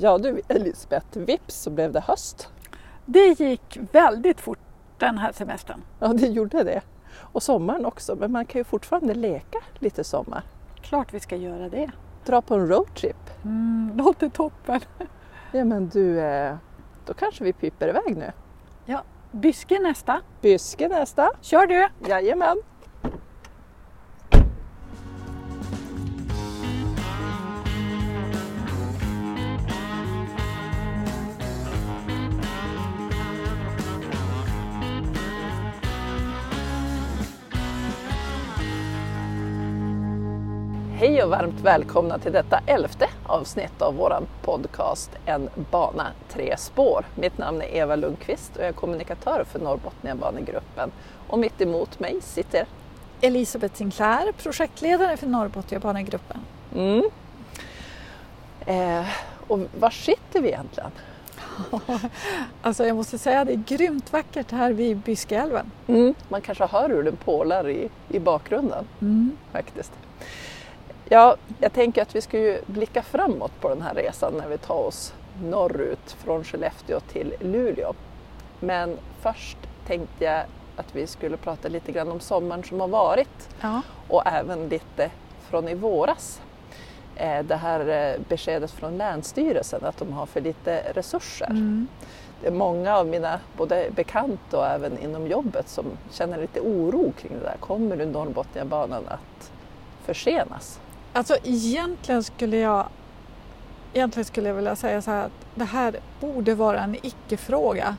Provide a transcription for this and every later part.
Ja du Elisabeth, vips så blev det höst. Det gick väldigt fort den här semestern. Ja det gjorde det. Och sommaren också, men man kan ju fortfarande leka lite sommar. Klart vi ska göra det. Dra på en roadtrip. Mm, låter toppen. Ja men du, eh, då kanske vi piper iväg nu. Ja, Byske nästa. Byske nästa. Kör du! Jajamän. Hej och varmt välkomna till detta elfte avsnitt av vår podcast En bana, tre spår. Mitt namn är Eva Lundqvist och jag är kommunikatör för Norrbotniabanegruppen. Och mitt emot mig sitter Elisabeth Sinclair, projektledare för Norrbotniabanegruppen. Mm. Eh, och var sitter vi egentligen? alltså jag måste säga att det är grymt vackert här vid Byskeälven. Mm. Man kanske hör hur den pålar i, i bakgrunden Mm. faktiskt. Ja, jag tänker att vi ska ju blicka framåt på den här resan när vi tar oss norrut från Skellefteå till Luleå. Men först tänkte jag att vi skulle prata lite grann om sommaren som har varit Ja. och även lite från i våras. Eh, Det här eh, beskedet från Länsstyrelsen att de har för lite resurser. Mm. Det är många av mina både bekanta och även inom jobbet som känner lite oro kring det där. Kommer nu Norrbotniabanan att försenas? Alltså egentligen skulle jag Egentligen skulle jag vilja säga så här att det här borde vara en icke-fråga.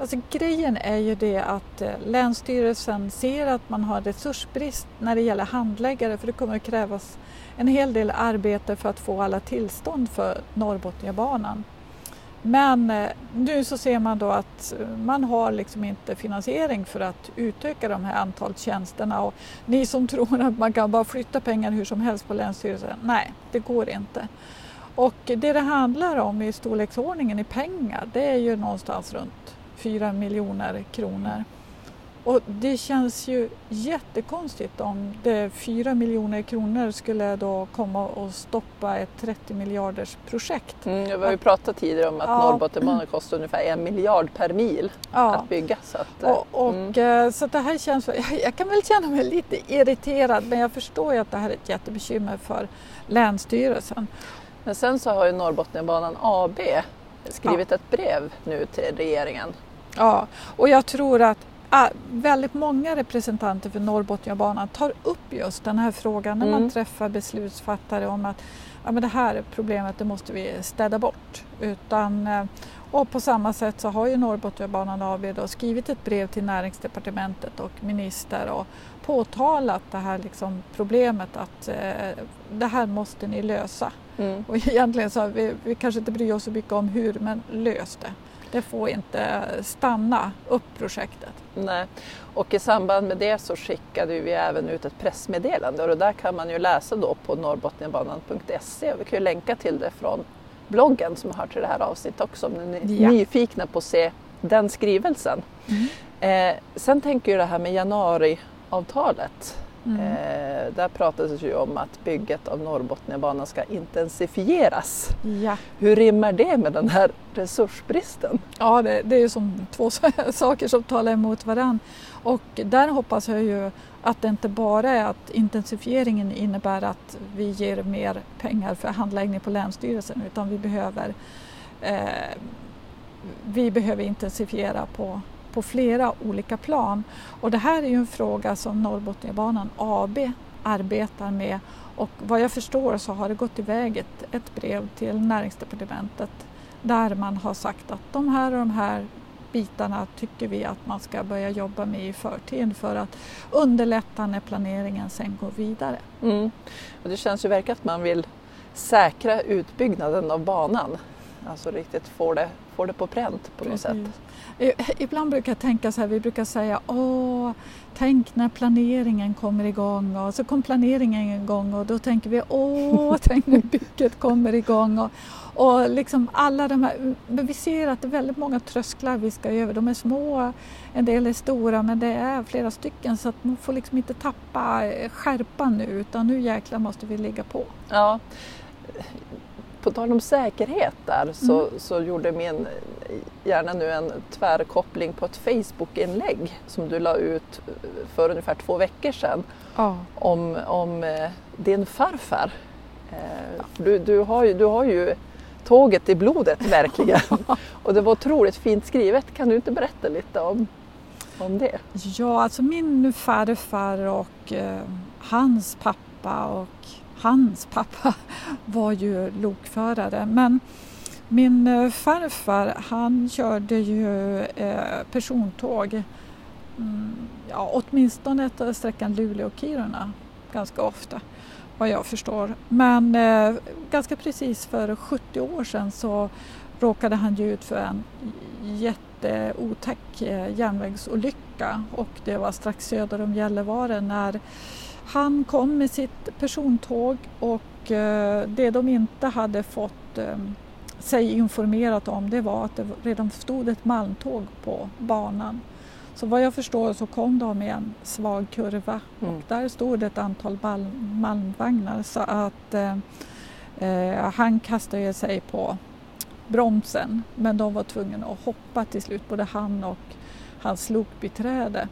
Alltså grejen är ju det att eh, Länsstyrelsen ser att man har resursbrist när det gäller handläggare för det kommer att krävas en hel del arbete för att få alla tillstånd för Norrbotniabanan. Men eh, nu så ser man då att eh, man har liksom inte finansiering för att utöka de här antalet tjänsterna och ni som tror att man kan bara flytta pengar hur som helst på Länsstyrelsen, nej det går inte. Och det det handlar om i storleksordningen i pengar det är ju någonstans runt 4 miljoner kronor. Och det känns ju jättekonstigt om det 4 miljoner kronor skulle då komma och stoppa ett 30 miljarders projekt. Mm, vi har ju pratat tidigare om att Ja. Norrbotniabanan kostar ungefär en miljard per mil Ja. att bygga. Så, att, eh, Och, och, mm. eh, så det här känns, jag, kan väl känna mig lite irriterad men jag förstår ju att det här är ett jättebekymmer för Länsstyrelsen. Men sen så har ju Norrbotniabanan AB skrivit ett brev nu till regeringen. Ja, och jag tror att väldigt många representanter för Norrbotniabanan tar upp just den här frågan när man Mm. träffar beslutsfattare om att ja, men det här problemet det måste vi städa bort. Utan, eh, och på samma sätt så har ju Norrbotniabanan AB då skrivit ett brev till näringsdepartementet och minister och påtalat det här liksom problemet att eh, det här måste ni lösa. Mm. Och egentligen så vi, vi kanske inte bryr oss så mycket om hur, men lös det. Det får inte stanna upp projektet. Nej. Och i samband med det så skickade vi även ut ett pressmeddelande och det där kan man ju läsa då på norrbotniabanan.se. Vi kan ju länka till det från bloggen som hör till det här avsnittet också om ni är Ja. nyfikna på att se den skrivelsen. Mm. Eh, sen tänker jag det här med januariavtalet. Mm. Eh, där pratades ju om att bygget av Norrbotniabanan ska intensifieras. Ja, Hur rimmar det med den här resursbristen? ja det, det är ju som två saker som talar emot varandra. Och där hoppas jag ju att det inte bara är att intensifieringen innebär att vi ger mer pengar för handläggning på Länsstyrelsen utan vi behöver, eh, vi behöver intensifiera på, på flera olika plan. Och det här är ju en fråga som Norrbotniabanan AB arbetar med och vad jag förstår så har det gått iväg ett, ett brev till näringsdepartementet där man har sagt att de här och de här bitarna tycker vi att man ska börja jobba med i förtid för att underlätta när planeringen sen går vidare. Mm. Och det känns ju verkligen att man vill säkra utbyggnaden av banan. Alltså riktigt få det, få det på pränt på något sätt. Precis. I- Ibland brukar jag tänka så här, vi brukar säga åh, tänk när planeringen kommer igång och så kom planeringen igång och då tänker vi åh, tänk när bygget kommer igång och, och liksom alla de här, men vi ser att det är väldigt många trösklar vi ska över, de är små, en del är stora men det är flera stycken så att man får liksom inte tappa eh, skärpan nu utan nu jäklar måste vi ligga på. Ja. På tal om säkerhet där så, mm. så gjorde min hjärna nu en tvärkoppling på ett Facebook-inlägg som du la ut för ungefär två veckor sedan ja. om, om eh, din farfar. Eh, du, du, har ju, du har ju tåget i blodet verkligen. och det var otroligt fint skrivet. Kan du inte berätta lite om, om det? Ja, alltså min farfar och eh, hans pappa och hans pappa var ju lokförare. Men min eh, farfar han körde ju eh, persontåg mm, ja, åtminstone eh, sträckan Luleå-Kiruna ganska ofta vad jag förstår. Men eh, ganska precis för 70 år sedan så råkade han ju ut för en jätteotäck eh, järnvägsolycka och det var strax söder om Gällivare när han kom med sitt persontåg och eh, det de inte hade fått eh, sig informerat om det var att det redan stod ett malmtåg på banan. Så vad jag förstår så kom de i en svag kurva mm. och där stod ett antal malm, malmvagnar så att eh, eh, han kastade sig på bromsen men de var tvungna att hoppa till slut, både han och hans lokbiträde.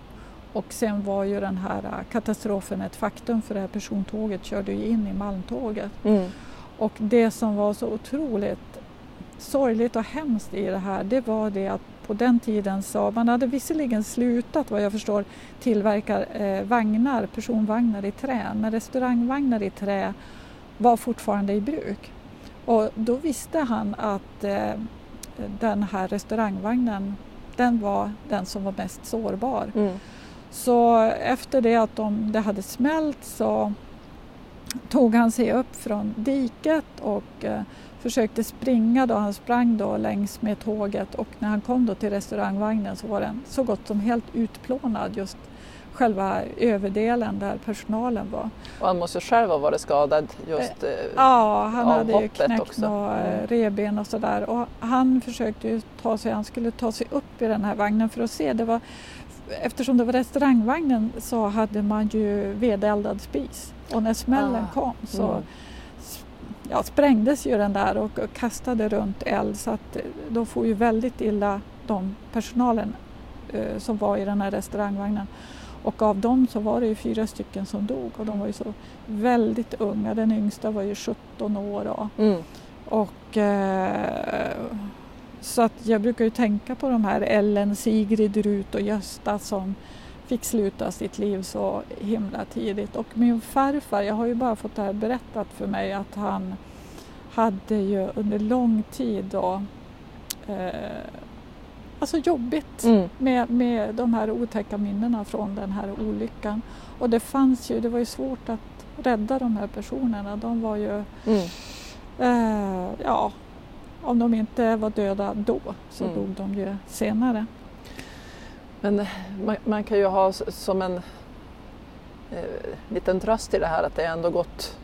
Och sen var ju den här eh, katastrofen ett faktum för det här persontåget körde ju in i malmtåget. Mm. Och det som var så otroligt sorgligt och hemskt i det här det var det att på den tiden så man hade visserligen slutat vad jag förstår tillverka eh, vagnar, personvagnar i trä men restaurangvagnar i trä var fortfarande i bruk. Och då visste han att eh, den här restaurangvagnen den var den som var mest sårbar. Mm. Så efter det att de, det hade smält så tog han sig upp från diket och eh, försökte springa då. Han sprang då längs med tåget och när han kom då till restaurangvagnen så var den så gott som helt utplånad just själva överdelen där personalen var. Och han måste själv ha varit skadad just eh, Ja, han hade ju knäckt några mm. reben och sådär och han försökte ju ta sig, han skulle ta sig upp i den här vagnen för att se. Det var, eftersom det var restaurangvagnen så hade man ju vedeldad spis och när smällen ah. kom så mm ja, sprängdes ju den där och, och kastade runt eld så att eh, de får ju väldigt illa de personalen eh, som var i den här restaurangvagnen. Och av dem så var det ju fyra stycken som dog och de var ju så väldigt unga. Den yngsta var ju 17 år. Och, mm. och eh, så att jag brukar ju tänka på de här Ellen, Sigrid, Rut och Gösta som fick sluta sitt liv så himla tidigt. Och min farfar, jag har ju bara fått det här berättat för mig att han hade ju under lång tid då eh, alltså jobbigt mm. med, med de här otäcka minnena från den här olyckan. Och det fanns ju, det var ju svårt att rädda de här personerna. De var ju, mm. eh, ja, om de inte var döda då så mm. dog de ju senare. Men man, man, kan ju ha som en eh, liten tröst i det här att det ändå gått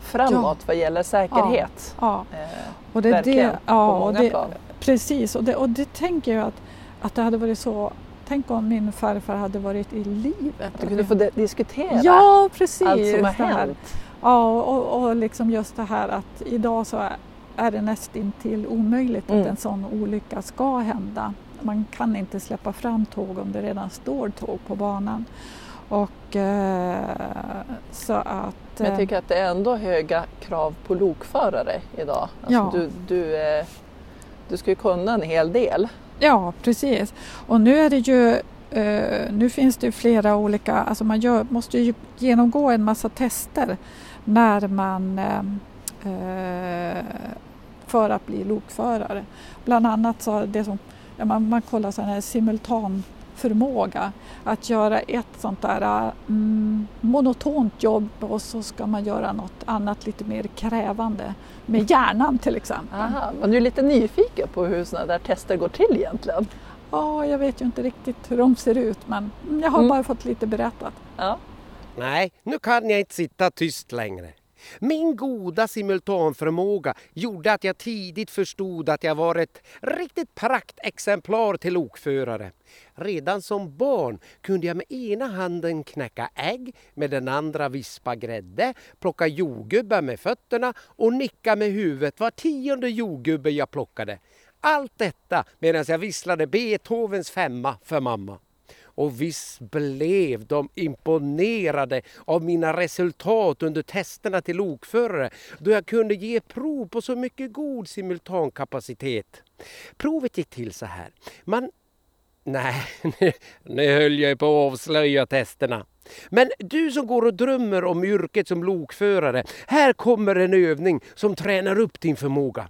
framåt ja. vad gäller säkerhet. Ja, ja. Eh, och det, verkligen, det, ja, på många det, plan. Precis, och det, och det tänker jag att, att det hade varit så Tänk om min farfar hade varit i livet. Att du kunde få diskutera ja, precis, allt som har hänt. Ja, och, och liksom just det här att idag så är, det nästintill omöjligt mm. att en sån olycka ska hända. Man kan inte släppa fram tåg om det redan står tåg på banan. Och, eh, så att, Men jag tycker att det är ändå höga krav på lokförare idag. Alltså ja. du, du, eh, du ska ju kunna en hel del. Ja, precis. Och nu är det ju Uh, nu finns det ju flera olika, alltså man gör, måste ju genomgå en massa tester när man uh, för att bli lokförare. Bland annat så det som ja, man, man kollar sån här simultanförmåga att göra ett sånt där mm, monotont jobb och så ska man göra något annat lite mer krävande med hjärnan till exempel. Aha, men du är lite nyfiken på hur sådana där tester går till egentligen? Ja, jag vet ju inte riktigt hur de ser ut men jag har mm. bara fått lite berättat. Ja. Nej, nu kan jag inte sitta tyst längre. Min goda simultanförmåga gjorde att jag tidigt förstod att jag var ett riktigt praktexemplar till lokförare. Redan som barn kunde jag med ena handen knäcka ägg, med den andra vispa grädde, plocka jordgubbar med fötterna och nicka med huvudet var tionde jordgubbe jag plockade. Allt detta medan jag visslade Beethovens femma för mamma. Och visst blev de imponerade av mina resultat under testerna till lokförare då jag kunde ge prov på så mycket god simultankapacitet. Provet gick till så här. Man Nej, nu höll jag på att avslöja testerna. Men du som går och drömmer om yrket som lokförare, här kommer en övning som tränar upp din förmåga.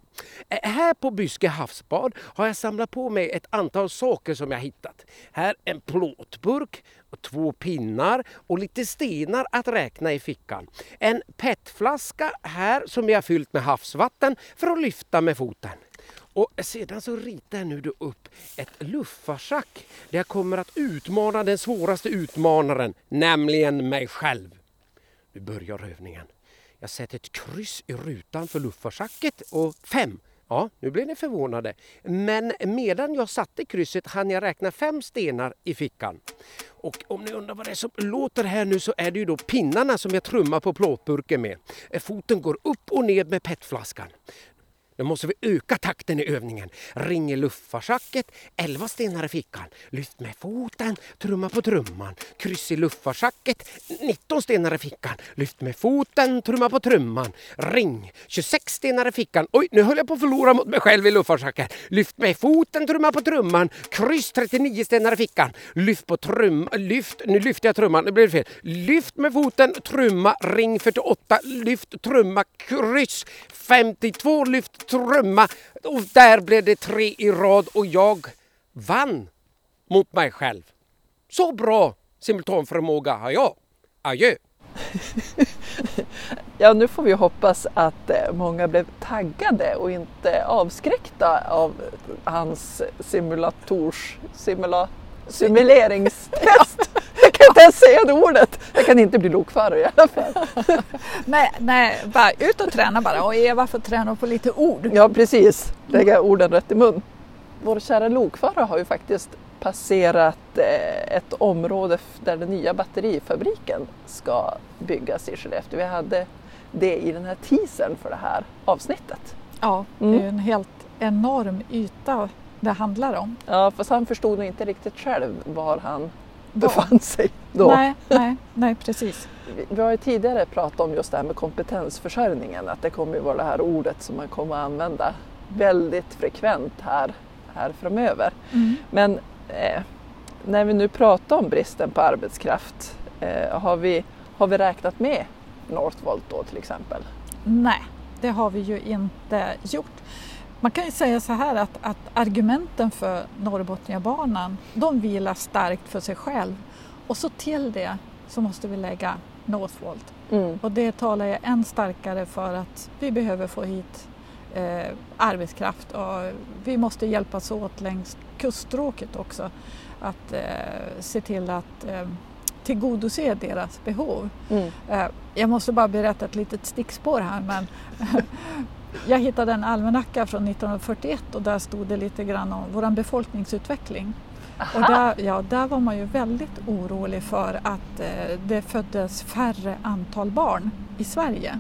Här på Byske havsbad har jag samlat på mig ett antal saker som jag hittat. Här en plåtburk, två pinnar och lite stenar att räkna i fickan. En petflaska här som jag fyllt med havsvatten för att lyfta med foten. Och sedan så ritar jag nu då upp ett luffarschack där jag kommer att utmana den svåraste utmanaren, nämligen mig själv. Nu börjar övningen. Jag sätter ett kryss i rutan för luffarschacket och fem. Ja, nu blir ni förvånade. Men medan jag satte krysset hann jag räkna fem stenar i fickan. Och om ni undrar vad det är som låter här nu så är det ju då pinnarna som jag trummar på plåtburken med. Foten går upp och ner med petflaskan. Nu måste vi öka takten i övningen. Ring i luftfartschacket, 11 stenar i fickan. Lyft med foten, trumma på trumman. Kryss i luftfartschacket, 19 stenar i fickan. Lyft med foten, trumma på trumman. Ring, 26 stenar i fickan. Oj, nu höll jag på att förlora mot mig själv i luftfartschacket. Lyft med foten, trumma på trumman. Kryss, 39 stenar i fickan. Lyft på trumman, lyft, nu lyfter jag trumman, nu blir det fel. Lyft med foten, trumma, ring 48, lyft, trumma, kryss. 52, lyft, trumma och där blev det tre i rad och jag vann mot mig själv. Så bra simultanförmåga har jag. Adjö! ja, nu får vi hoppas att eh, många blev taggade och inte avskräckta av hans simulators, simula, simuleringstest. Kan inte ens säga det ordet. Jag kan inte bli lokförare i alla fall. nej, nej, bara ut och träna bara och Eva får träna på lite ord. Ja, precis. Lägga orden rätt i mun. Vår kära lokförare har ju faktiskt passerat eh, ett område där den nya batterifabriken ska byggas i Skellefteå. Vi hade det i den här teasern för det här avsnittet. Ja, det är mm. en helt enorm yta det handlar om. Ja, fast han förstod nog inte riktigt själv var han befann sig då. Nej, nej, nej precis. Vi, har ju tidigare pratat om just det här med kompetensförsörjningen, att det kommer ju vara det här ordet som man kommer att använda väldigt frekvent här, här framöver. Mm. Men eh, när vi nu pratar om bristen på arbetskraft, eh, har, vi, har vi räknat med Northvolt då till exempel? Nej, det har vi ju inte gjort. Man kan ju säga så här att, att argumenten för Norrbotniabanan, de vilar starkt för sig själv. Och så till det så måste vi lägga Northvolt. Mm. Och det talar jag än starkare för att vi behöver få hit eh, arbetskraft och vi måste hjälpas åt längs kuststråket också att eh, se till att eh, tillgodose deras behov. Mm. Eh, jag måste bara berätta ett litet stickspår här men Jag hittade en almanacka från 1941 och där stod det lite grann om vår befolkningsutveckling. Och där, ja, där var man ju väldigt orolig för att eh, det föddes färre antal barn i Sverige.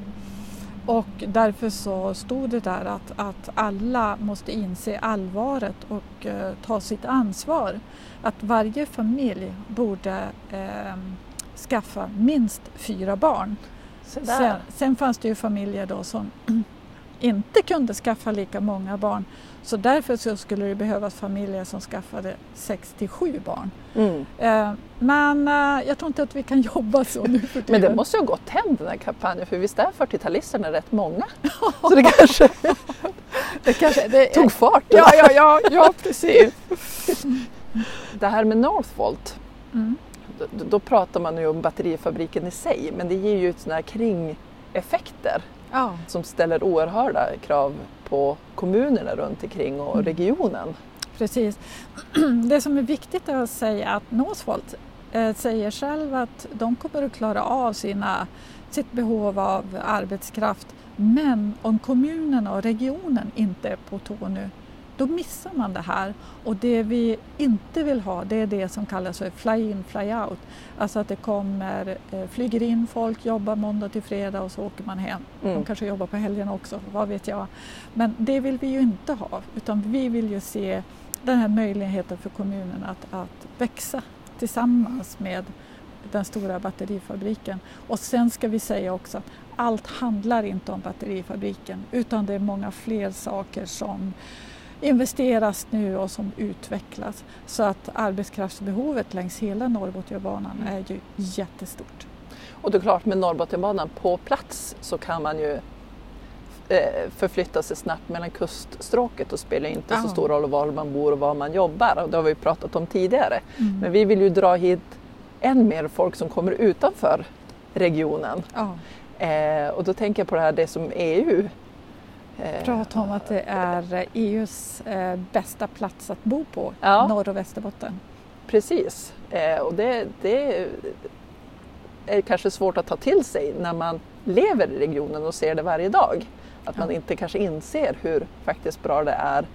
Och därför så stod det där att, att alla måste inse allvaret och eh, ta sitt ansvar. Att varje familj borde eh, skaffa minst fyra barn. Sen, sen, fanns det ju familjer då som inte kunde skaffa lika många barn. Så därför så skulle det behövas familjer som skaffade 67 barn. Mm. Eh, men eh, jag tror inte att vi kan jobba så nu för Men det måste ju ha gått hem den här kampanjen för visst är 40-talisterna rätt många? så det kanske, det kanske det, tog fart? Ja, ja, ja, ja, precis. det här med Northvolt, mm. då, pratar man ju om batterifabriken i sig men det ger ju sådana här kringeffekter ja. som ställer oerhörda krav på kommunerna runt omkring och mm. regionen. Precis. Det som är viktigt att säga är att Northvolt eh, säger själv att de kommer att klara av sina, sitt behov av arbetskraft. Men om kommunen och regionen inte är på tå nu, då missar man det här. Och det vi inte vill ha, det är det som kallas för fly-in, fly-out. Alltså att det kommer, eh, flyger in folk, jobbar måndag till fredag och så åker man hem. Mm. De kanske jobbar på helgen också, vad vet jag. Men det vill vi ju inte ha, utan vi vill ju se den här möjligheten för kommunen att, att växa tillsammans med den stora batterifabriken. Och sen ska vi säga också att allt handlar inte om batterifabriken utan det är många fler saker som investeras nu och som utvecklas. Så att arbetskraftsbehovet längs hela Norrbotniabanan är ju jättestort. Och det är klart med Norrbotniabanan på plats så kan man ju eh, förflytta sig snabbt mellan kuststråket och spelar inte så Ja. stor roll var man bor och var man jobbar. Och det har vi pratat om tidigare. Mm. Men vi vill ju dra hit än mer folk som kommer utanför regionen. Ja, Eh, och då tänker jag på det här det som EU prata om att det är EUs eh, bästa plats att bo på, Ja. Norr och Västerbotten. Precis, eh, och det, det är kanske svårt att ta till sig när man lever i regionen och ser det varje dag. Att man inte kanske inser hur faktiskt bra det är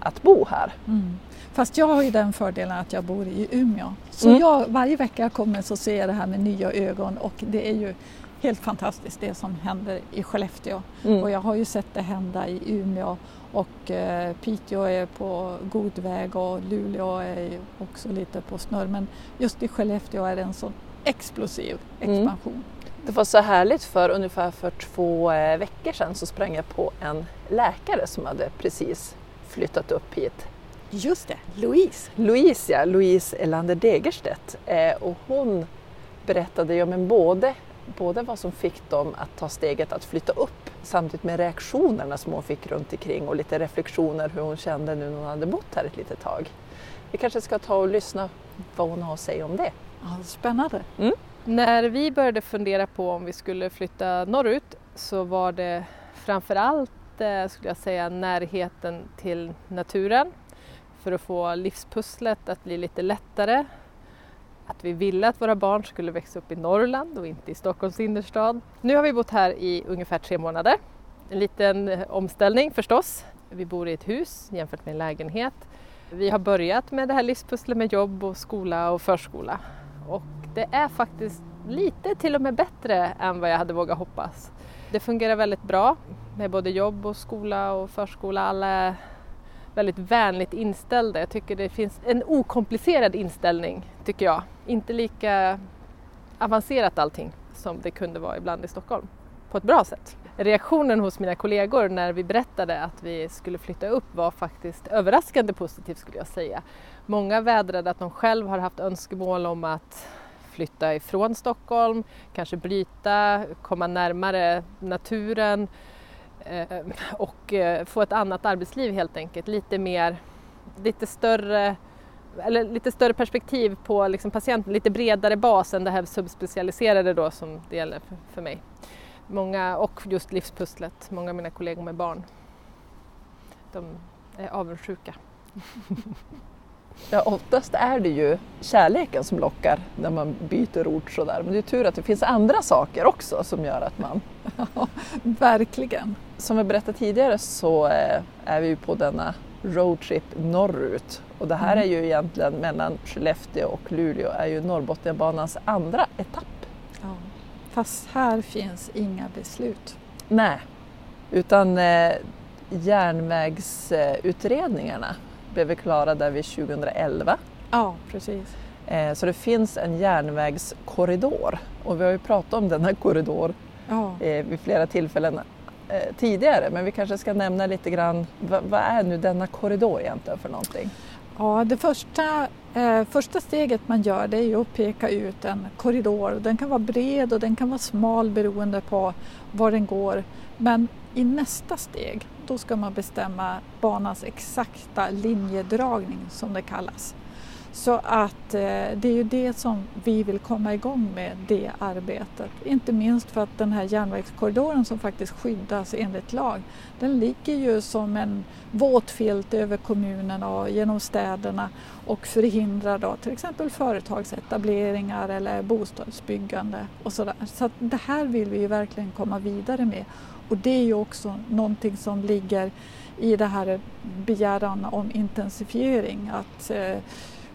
att bo här. Mm. Fast jag har ju den fördelen att jag bor i Umeå. Så Mm. jag, varje vecka jag kommer så ser jag det här med nya ögon och det är ju helt fantastiskt det som händer i Skellefteå. Mm. Och jag har ju sett det hända i Umeå och eh, Piteå är på god väg och Luleå är också lite på snurr. Men just i Skellefteå är det en sån explosiv Mm. expansion. Det var så härligt för ungefär för två eh, veckor sedan så sprang jag på en läkare som hade precis flyttat upp hit. Just det, Louise. Louise, ja, Louise Elander Degerstedt. Eh, och hon berättade ju men både, både vad som fick dem att ta steget att flytta upp samtidigt med reaktionerna som hon fick runt omkring och lite reflektioner hur hon kände nu när hon hade bott här ett litet tag. Vi kanske ska ta och lyssna vad hon har att säga om det. Ja, spännande. När vi började fundera på om vi skulle flytta norrut så var det framför allt eh, skulle jag säga närheten till naturen för att få livspusslet att bli lite lättare. Att vi ville att våra barn skulle växa upp i Norrland och inte i Stockholms innerstad. Nu har vi bott här i ungefär tre månader. En liten eh, omställning förstås. Vi bor i ett hus jämfört med en lägenhet. Vi har börjat med det här livspusslet med jobb och skola och förskola. Och det är faktiskt lite till och med bättre än vad jag hade vågat hoppas. Det fungerar väldigt bra med både jobb och skola och förskola. Alla väldigt vänligt inställda. Jag tycker det finns en okomplicerad inställning, tycker jag. Inte lika avancerat allting som det kunde vara ibland i Stockholm. På ett bra sätt. Reaktionen hos mina kollegor när vi berättade att vi skulle flytta upp var faktiskt överraskande positiv skulle jag säga. Många vädrade att de själv har haft önskemål om att flytta ifrån Stockholm, kanske bryta, komma närmare naturen Eh, och eh, få ett annat arbetsliv helt enkelt. Lite mer, lite större eller lite större perspektiv på liksom patienten, lite bredare bas än det här subspecialiserade då som det gäller för, för mig. Många, och just livspusslet, många av mina kollegor med barn. De är avundsjuka. Ja, oftast är det ju kärleken som lockar när man byter ort sådär. Men det är tur att det finns andra saker också som gör att man... Verkligen. Som jag berättade tidigare så eh, är vi ju på denna roadtrip norrut. Och det här Mm. är ju egentligen mellan Skellefteå och Luleå är ju Norrbotniabanans andra etapp. Ja. Fast här finns inga beslut. Nej, utan eh, järnvägsutredningarna blev klara där vid 2011. Ja, precis. Eh, Så det finns en järnvägskorridor och vi har ju pratat om denna korridor Ja. eh, vid flera tillfällen eh, tidigare men vi kanske ska nämna lite grann vad, vad är nu denna korridor egentligen för någonting? Ja, det första, eh, första steget man gör det är ju att peka ut en korridor. Den kan vara bred och den kan vara smal beroende på var den går. Men i nästa steg då ska man bestämma banans exakta linjedragning som det kallas. Så att eh, det är ju det som vi vill komma igång med, det arbetet. Inte minst för att den här järnvägskorridoren som faktiskt skyddas enligt lag, den ligger ju som en våt filt över kommunerna och genom städerna och förhindrar då till exempel företagsetableringar eller bostadsbyggande och sådär. Så att det här vill vi ju verkligen komma vidare med och det är ju också någonting som ligger i det här begäran om intensifiering. Att eh,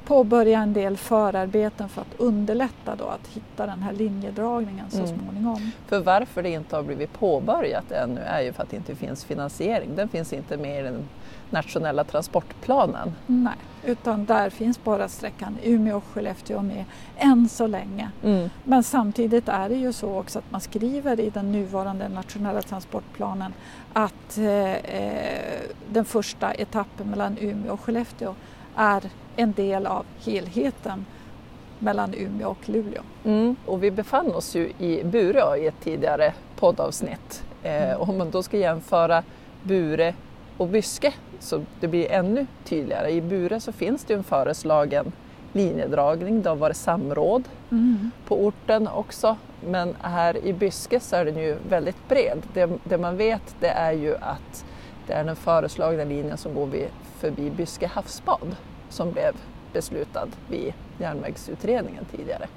påbörja en del förarbeten för att underlätta då att hitta den här linjedragningen så mm. småningom. För varför det inte har blivit påbörjat ännu är ju för att det inte finns finansiering. Den finns inte med i den nationella transportplanen. Nej, utan där finns bara sträckan Umeå-Skellefteå med än så länge. Mm. Men samtidigt är det ju så också att man skriver i den nuvarande nationella transportplanen att eh, eh den första etappen mellan Umeå och Skellefteå är en del av helheten mellan Umeå och Luleå. Mm. Och vi befann oss ju i Bureå i ett tidigare poddavsnitt. Eh, mm. om man då ska jämföra Bure och Byske så det blir ännu tydligare. I Bure så finns det en föreslagen linjedragning, det har varit samråd mm. på orten också. Men här i Byske så är den ju väldigt bred. Det, det, man vet det är ju att det är den föreslagna linjen som går vid, förbi Byske havsbad som blev beslutad vid järnvägsutredningen tidigare.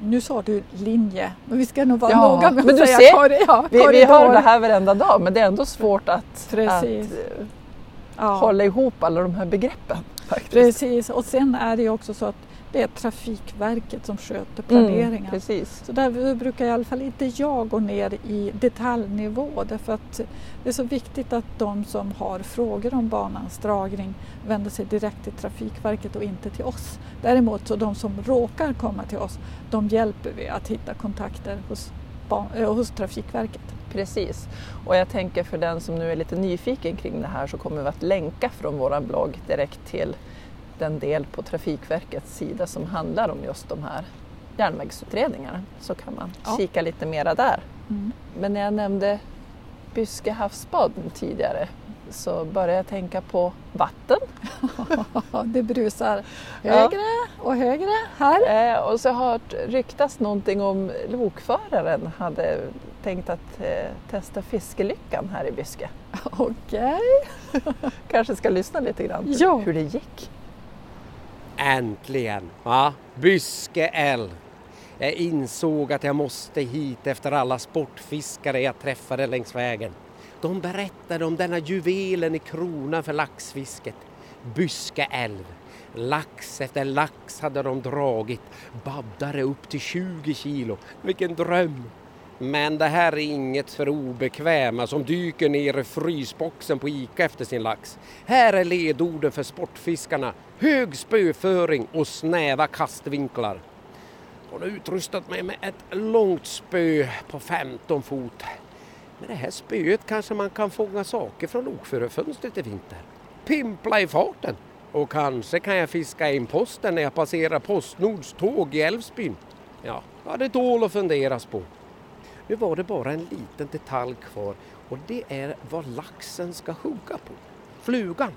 Nu sa du linje, men vi ska nog vara ja, noga med att säga ser, korridor. Ja, vi, vi hör det här varenda dag men det är ändå svårt att, att ja. hålla ihop alla de här begreppen. Faktiskt. Precis, och sen är det ju också så att det är Trafikverket som sköter mm, planeringen. Mm, precis. Så där brukar i alla fall inte jag gå ner i detaljnivå därför att det är så viktigt att de som har frågor om banans dragning vänder sig direkt till Trafikverket och inte till oss. Däremot så de som råkar komma till oss, de hjälper vi att hitta kontakter hos, äh, hos Trafikverket. Precis, och jag tänker för den som nu är lite nyfiken kring det här så kommer vi att länka från vår blogg direkt till den del på Trafikverkets sida som handlar om just de här järnvägsutredningarna så kan man ja. kika lite mera där. Mm. Men när jag nämnde Byske havsbad tidigare så började jag tänka på vatten. det brusar högre ja. och högre här. Eh, och så har hört ryktas någonting om lokföraren hade tänkt att eh, testa fiskelyckan här i Byske. Okej. Okay. Kanske ska lyssna lite grann ja. hur det gick. Äntligen! Va? Byske älv. Jag insåg att jag måste hit efter alla sportfiskare jag träffade längs vägen. De berättade om denna juvelen i kronan för laxfisket, Byske älv. Lax efter lax hade de dragit, baddare upp till 20 kilo. Vilken dröm! Men det här är inget för obekväma som dyker ner i frysboxen på Ica efter sin lax. Här är ledorden för sportfiskarna. Hög spöföring och snäva kastvinklar. Hon har utrustat mig med ett långt spö på 15 fot. Med det här spöet kanske man kan fånga saker från lokförarfönstret i vinter. Pimpla i farten. Och kanske kan jag fiska in posten när jag passerar Postnords tåg i Älvsbyn. Ja, ja det tål att funderas på. Nu var det bara en liten detalj kvar och det är vad laxen ska hugga på. Flugan.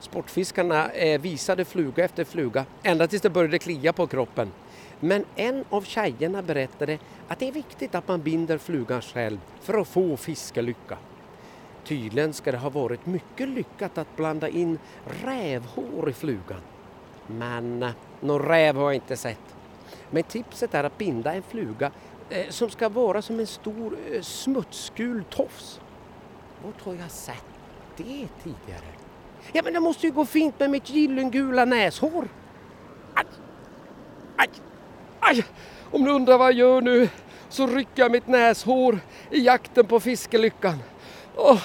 Sportfiskarna eh, visade fluga efter fluga ända tills det började klia på kroppen. Men en av tjejerna berättade att det är viktigt att man binder flugan själv för att få fiskelycka. Tydligen ska det ha varit mycket lyckat att blanda in rävhår i flugan. Men eh, någon räv har jag inte sett. Men tipset är att binda en fluga som ska vara som en stor eh, smutsgul tofs. Vart har jag sett det tidigare? Ja men det måste ju gå fint med mitt gyllengula näshår. Aj! Aj! Aj! Om du undrar vad jag gör nu så rycker jag mitt näshår i jakten på fiskelyckan. Oh,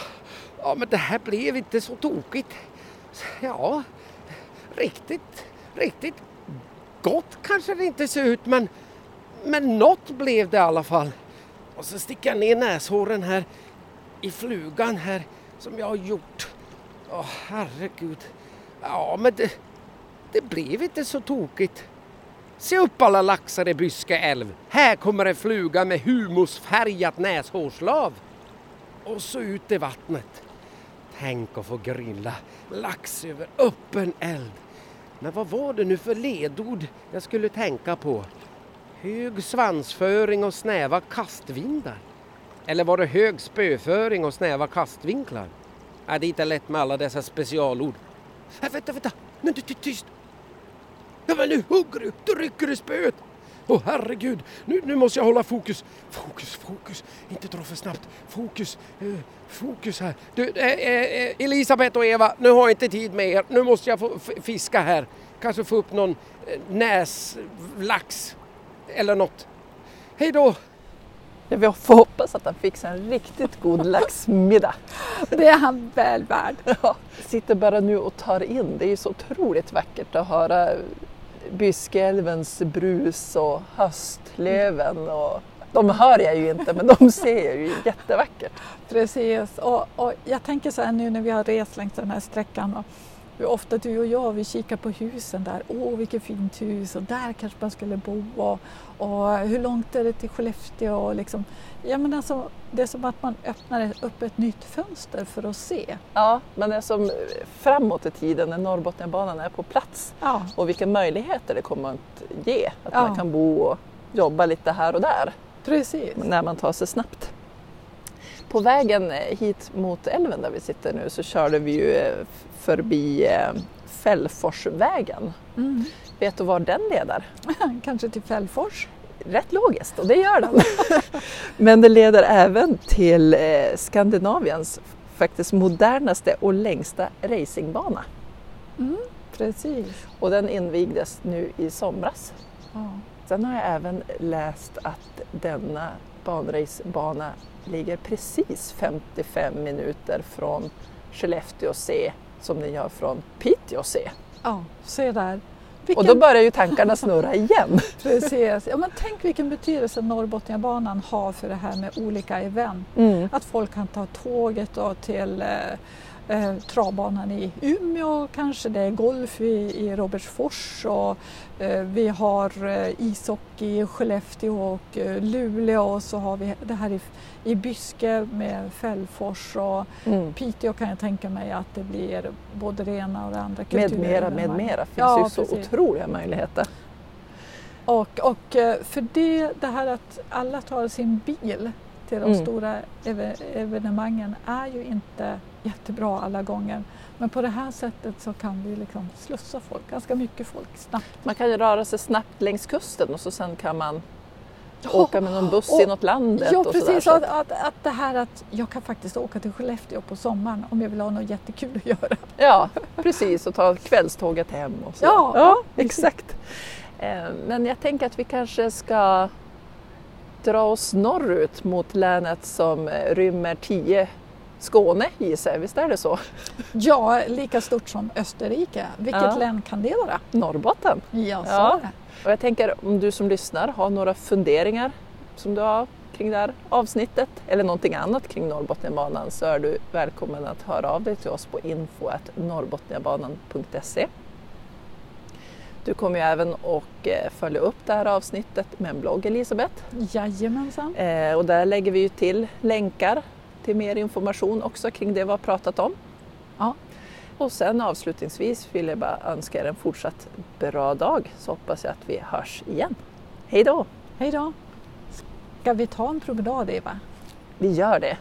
ja men det här blev inte så tokigt. Ja, riktigt, riktigt gott kanske det inte ser ut men men något blev det i alla fall. Och så sticker jag ner näshåren här i flugan här som jag har gjort. Åh herregud. Ja men det, det blev inte så tokigt. Se upp alla laxar i Byske älv. Här kommer en fluga med humusfärgat näshårslav. Och så ut i vattnet. Tänk att få grilla lax över öppen eld. Men vad var det nu för ledord jag skulle tänka på? Hög svansföring och snäva kastvindar? Eller var det hög spöföring och snäva kastvinklar? Ja, det är inte lätt med alla dessa specialord. Ja, vänta, vänta! Nu, ty, tyst! Ja, men nu hugger du! Du rycker i spöet! Åh oh, herregud, nu, nu måste jag hålla fokus. Fokus, fokus, inte dra för snabbt. Fokus, eh, fokus här. Du, eh, eh, eh Elisabeth och Eva, nu har jag inte tid med er. Nu måste jag få fiska här. Kanske få upp någon eh, näslax eller något. Hej då! Ja, vi får hoppas att han fixar en riktigt god laxmiddag. Det är han väl värd. Ja, sitter bara nu och tar in. Det är ju så otroligt vackert att höra Byskeälvens brus och höstlöven. Och, de hör jag ju inte men de ser jag ju jättevackert. Precis och, och jag tänker så här nu när vi har rest längs den här sträckan och hur ofta du och jag vi kikar på husen där. Åh vilket fint hus och där kanske man skulle bo och, och hur långt är det till Skellefteå? Och liksom, ja, men alltså, det är som att man öppnar upp ett nytt fönster för att se. Ja, men det är som framåt i tiden när Norrbotniabanan är på plats Ja, och vilka möjligheter det kommer att ge. Att Ja. man kan bo och jobba lite här och där precis. när man tar sig snabbt. På vägen hit mot älven där vi sitter nu så körde vi ju eh, förbi eh, Fällforsvägen. Mm. Vet du var den leder? Kanske till Fällfors? Rätt logiskt och det gör den. Men det leder även till eh, Skandinaviens faktiskt modernaste och längsta racingbana. Mm. Precis. Och den invigdes nu i somras. Ja. Sen har jag även läst att denna banracebana ligger precis 55 minuter från Skellefteå C som den gör från Piteå C. ja, se där. Och Vilken, då börjar ju tankarna snurra igen. precis. Ja, men tänk vilken betydelse Norrbotniabanan har för det här med olika event. Mm. Att folk kan ta tåget till eh, travbanan i Umeå, kanske det är golf i, i Robertsfors och eh, vi har eh, ishockey i Skellefteå och eh, Luleå och så har vi det här i, i Byske med Fällfors och Mm. Piteå kan jag tänka mig att det blir både det ena och det andra. Med mera, med mera. finns Ja, ju så precis. otroliga möjligheter. Och, och eh, för det, det här att alla tar sin bil till de Mm. stora eve, evenemangen är ju inte jättebra alla gånger. Men på det här sättet så kan vi liksom slussa folk, ganska mycket folk snabbt. Man kan ju röra sig snabbt längs kusten och så sen kan man åka med någon buss och- inåt landet. Ja och precis, Så att, att, att det här att jag kan faktiskt åka till Skellefteå på sommaren om jag vill ha något jättekul att göra. Ja, precis och ta kvällståget hem. Och så. Ja, ja exakt. Eh, Men jag tänker att vi kanske ska dra oss norrut mot länet som eh, rymmer 10 Skåne gissar jag, visst är det så? Ja, lika stort som Österrike. Vilket Ja. län kan det vara? Norrbotten. Jag sa Ja. Och jag tänker om du som lyssnar har några funderingar som du har kring det här avsnittet eller någonting annat kring Norrbotniabanan så är du välkommen att höra av dig till oss på info.norrbotniabanan.se. Du kommer ju även att eh, följa upp det här avsnittet med en blogg Elisabeth Jajamensan. eh, och där lägger vi ju till länkar till mer information också kring det vi har pratat om. Ja. Och sen avslutningsvis vill jag bara önska er en fortsatt bra dag så hoppas jag att vi hörs igen. Hej då! Hej då! Ska vi ta en promenad Eva? Vi gör det!